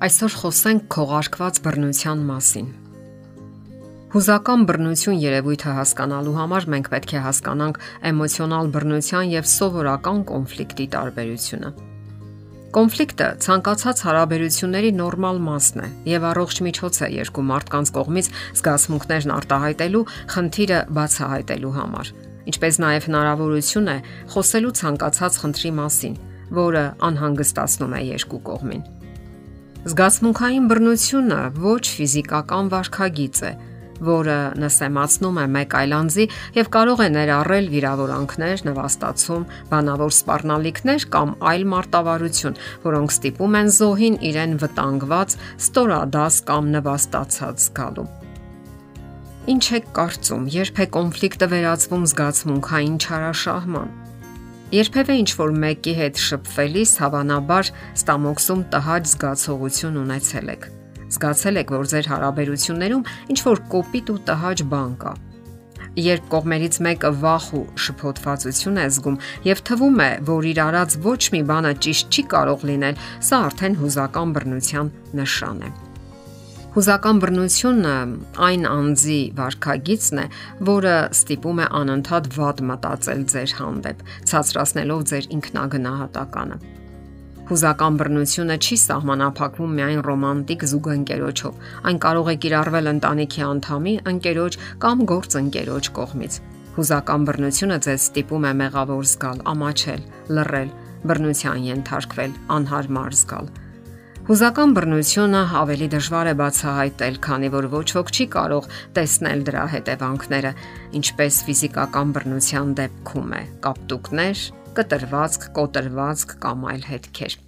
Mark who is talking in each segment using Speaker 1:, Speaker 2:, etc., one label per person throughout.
Speaker 1: Այսօր խոսենք քողարկված բռնության մասին։ Հուզական բռնություն երևույթը հասկանալու համար մենք պետք է հասկանանք էմոցիոնալ բռնության եւ սովորական կոնֆլիկտի տարբերությունը։ Կոնֆլիկտը ցանկացած հարաբերությունների նորմալ մասն է եւ առողջ միջոց է երկու մարդկանց կողմից զգացմունքներն արտահայտելու, խնդիրը բացահայտելու համար, ինչպես նաեւ հնարավորություն է խոսելու ցանկացած խնդրի մասին, որը անհանգստացնում է երկու կողմին։ Զգացմունքային բռնությունը ոչ ֆիզիկական վարքագիծ է, որը նսեմացնում է մեկ այլ անձի եւ կարող է ներառել վիրավորանքներ, նվաստացում, բանավոր սպառնալիքներ կամ այլ մարտավարություն, որոնք ստիպում են զոհին իրեն վտանգված, ստորադաս կամ նվաստացած զգալու։ Ինչ է կարծում, երբ է կոնֆլիկտը վերածվում զգացմունքային չարաշահման։ Երբևէ ինչ որ մեկի հետ շփվելիս հավանաբար ստամոքսում տհաճ զգացողություն ունեցել եք։ Զգացել եք, որ ձեր հարաբերություններում ինչ որ կոպիտ ու տհաճ բան կա։ Երբ կողմերից մեկը վախ ու շփոթվածություն է զգում եւ թվում է, որ իր արած ոչ մի բանը ճիշտ չի կարող լինել, սա արդեն հուզական բռնության նշան է։ Հուզական բռնությունը այն անձի վարքագիծն է, որը ստիպում է անընդհատ վատ մտածել ձեր հանդեպ, ցածրացնելով ձեր ինքնագնահատականը։ Հուզական բռնությունը չի սահմանափակվում միայն ռոմանտիկ զուգընկերոջով։ Այն կարող է կիրառվել ընտանիքի անդամի, ընկերոջ կամ գործընկերոջ կողմից։ Հուզական բռնությունը ձեզ ստիպում է մեղավոր զգալ, ամաչել, լռել, բռնության ենթարկվել, անհարմար զգալ Հուզական բռնությունը ավելի դժվար է բացահայտել, քանի որ ոչ ոք չի կարող տեսնել դրա հետևանքները, ինչպես ֆիզիկական բռնության դեպքում է՝ կապտուկներ, կտրվածք, կոտրվածք կամ այլ հետքեր։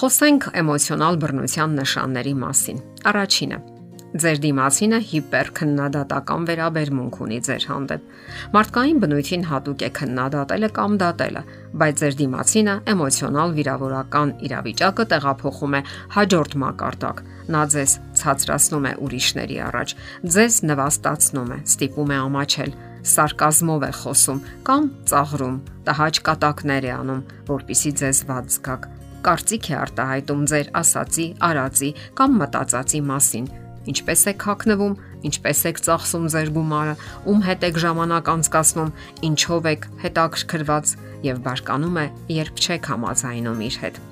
Speaker 1: Խոսենք էմոցիոնալ բռնության նշանների մասին։ Առաջինը՝ Ձեր դիմացինը հիպերքննադատական վերաբերմունք ունի ձեր հանդեպ։ Մարդկային բնույթին հատուկ է քննադատելը կամ դատելը, բայց ձեր դիմացինը էմոցիոնալ վիրավորական իրավիճակը տեղափոխում է հաջորդ մակարդակ։ Նա ձեզ ցածրացնում է ուրիշների առաջ, ձեզ նվաստացնում է, ստիպում է ամաչել, սարկազմով է խոսում կամ ծաղրում, տհաճ կատակներ է անում, որpիսի ձեզ ված զգաք կարծիք է արտահայտում ձեր ասացի, արածի կամ մտածածի մասին ինչպես եք հակնվում, ինչպես եք ծախսում ձեր գումարը, ում հետ եք ժամանակ անցկасնում, ինչով եք հետաքրքրված եւ բարկանում է, երբ չեք համաձայնում իր հետ։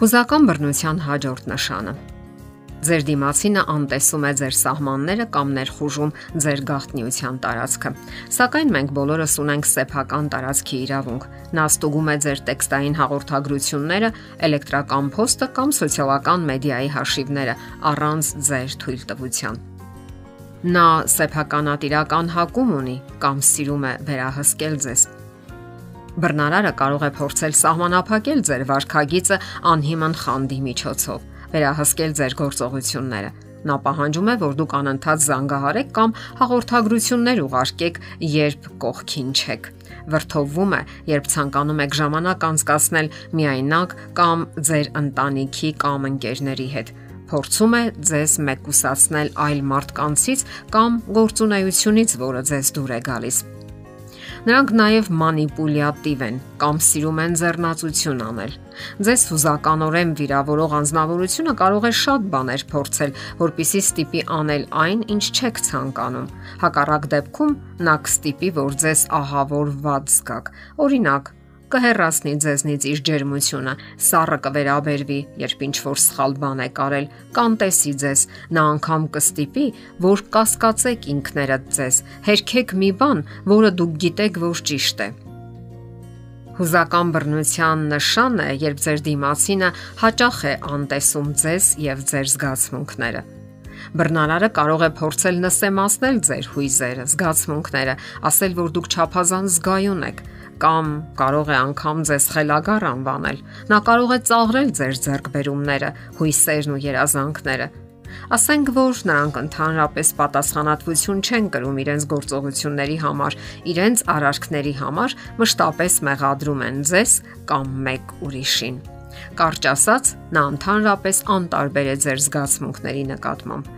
Speaker 1: Հուզական բռնության հաջորդ նշանը Ձեր դիմացինը անտեսում է ձեր սահմանները կամ ներխուժում ձեր գաղտնիության տարածքը։ Սակայն մենք բոլորս ունենք սեփական տարածքի իրավունք։ Նա ստուգում է ձեր տեքստային հաղորդագրությունները, էլեկտրական փոստը կամ սոցիալական մեդիայի հաշիվները առանց ձեր թույլտվության։ Նա սեփականատիրական հակում ունի կամ սիրում է վերահսկել ձեզ։ Բռնարարը կարող է փորձել սահմանափակել ձեր վարքագիծը անհիմն խանդի միջոցով վերահսկել ձեր գործողությունները։ Նա պահանջում է, որ դուք անընդհատ զանգահարեք կամ հաղորդագրություններ ուղարկեք, երբ կողքին չեք։ Վրթովվում է, երբ ցանկանում եք ժամանակ անցկасնել միայնակ կամ ձեր ընտանիքի կամ ընկերների հետ փորձում է ձեզ մեկուսացնել այլ մարդկանցից կամ գործունեությունից, որը ձեզ դուր է գալիս։ Նրանք նաև մանիպուլյատիվ են կամ սիրում են ձեռնացություն անել։ Ձեզ հուզականորեն վիրավորող անznավորությունը կարող է շատ բաներ փորձել, որpիսի ստիպի անել այն, ինչ չեք ցանկանում։ Հակառակ դեպքում նա կստիպի, որ ձեզ ահավորված զգաք։ Օրինակ, կհեռացնի ձեզնից իր ջերմությունը, սառը կվերաբերվի, երբ ինչ որ սխալ բան է կարել, կանտեսի ձեզ, նա անգամ կստիպի, որ կասկածեք ինքներդ ձեզ, հերքեք մի բան, որը դուք գիտեք, որ ճիշտ է։ Հուզական բռնության նշանն է, երբ ձեր դիմացինը հաճախ է անտեսում ձեզ եւ ձեր զգացմունքները։ Բռնարարը կարող է փորձել նսեմացնել ձեր հույզերը, զգացմունքները, ասել, որ դուք չափազանց զգայուն եք, կամ կարող է անգամ ձեզ խելագար անվանել։ Նա կարող է ծաղրել ձեր ձեռքբերումները, հույսերն ու երազանքները։ Ասենք որ նրանք ընդհանրապես պատասխանատվություն չեն կրում իրենց գործողությունների համար, իրենց արարքների համար մշտապես մեղադրում են ձեզ կամ մեկ ուրիշին։ Կարճ ասած, նա ընդհանրապես անտարբեր է ձեր զգացմունքների նկատմամբ։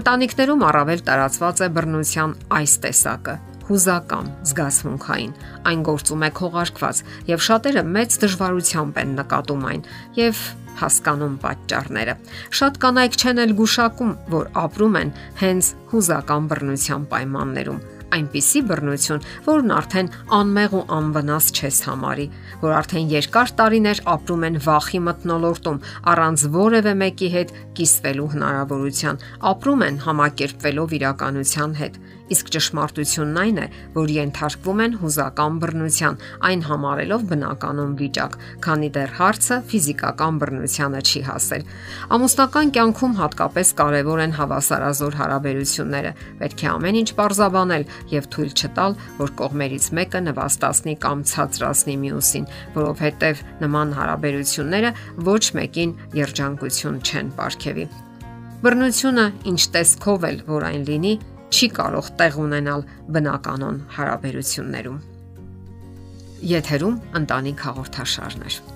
Speaker 1: Ընտանիքներում առավել տարածված է բռնության այս տեսակը՝ հուզական, զգացմունքային։ Այն գործում է քողարկված եւ շատերը մեծ դժվարությամբ են նկատում այն եւ հասկանում պատճառները։ Շատ կանայք չեն էլ գուշակում, որ ապրում են հենց հուզական բռնության պայմաններում այնպիսի բռնություն, որն արդեն անմեղ ու անվնաս չես համարի, որ արդեն երկար տարիներ ապրում են վախի մտնոլորտում, առանց որևէ մեկի հետ կիսվելու հնարավորության, ապրում են համակերպվելով իրականության հետ իսկ ճշմարտությունն այն է, որ ենթարկվում են հուզական բռնության, այն համարելով բնականon վիճակ, քանի դեռ հարցը ֆիզիկական բռնությանը չի հասել։ Ամուսնական կյանքում հատկապես կարևոր են հավասարազոր հարաբերությունները։ Պետք է ամեն ինչ parzabanել եւ թույլ չտալ, որ կողմերից մեկը նվաստացնի կամ ցածրացնի մյուսին, որովհետեւ նման հարաբերությունները ոչ մեկին երջանկություն չեն ապարգևի։ Բռնությունը ինչ տեսքով էլ որ այն լինի, չի կարող տեղ ունենալ բնականon հարաբերություններում։ Եթերում ընտանիք հաղորդաշարներ։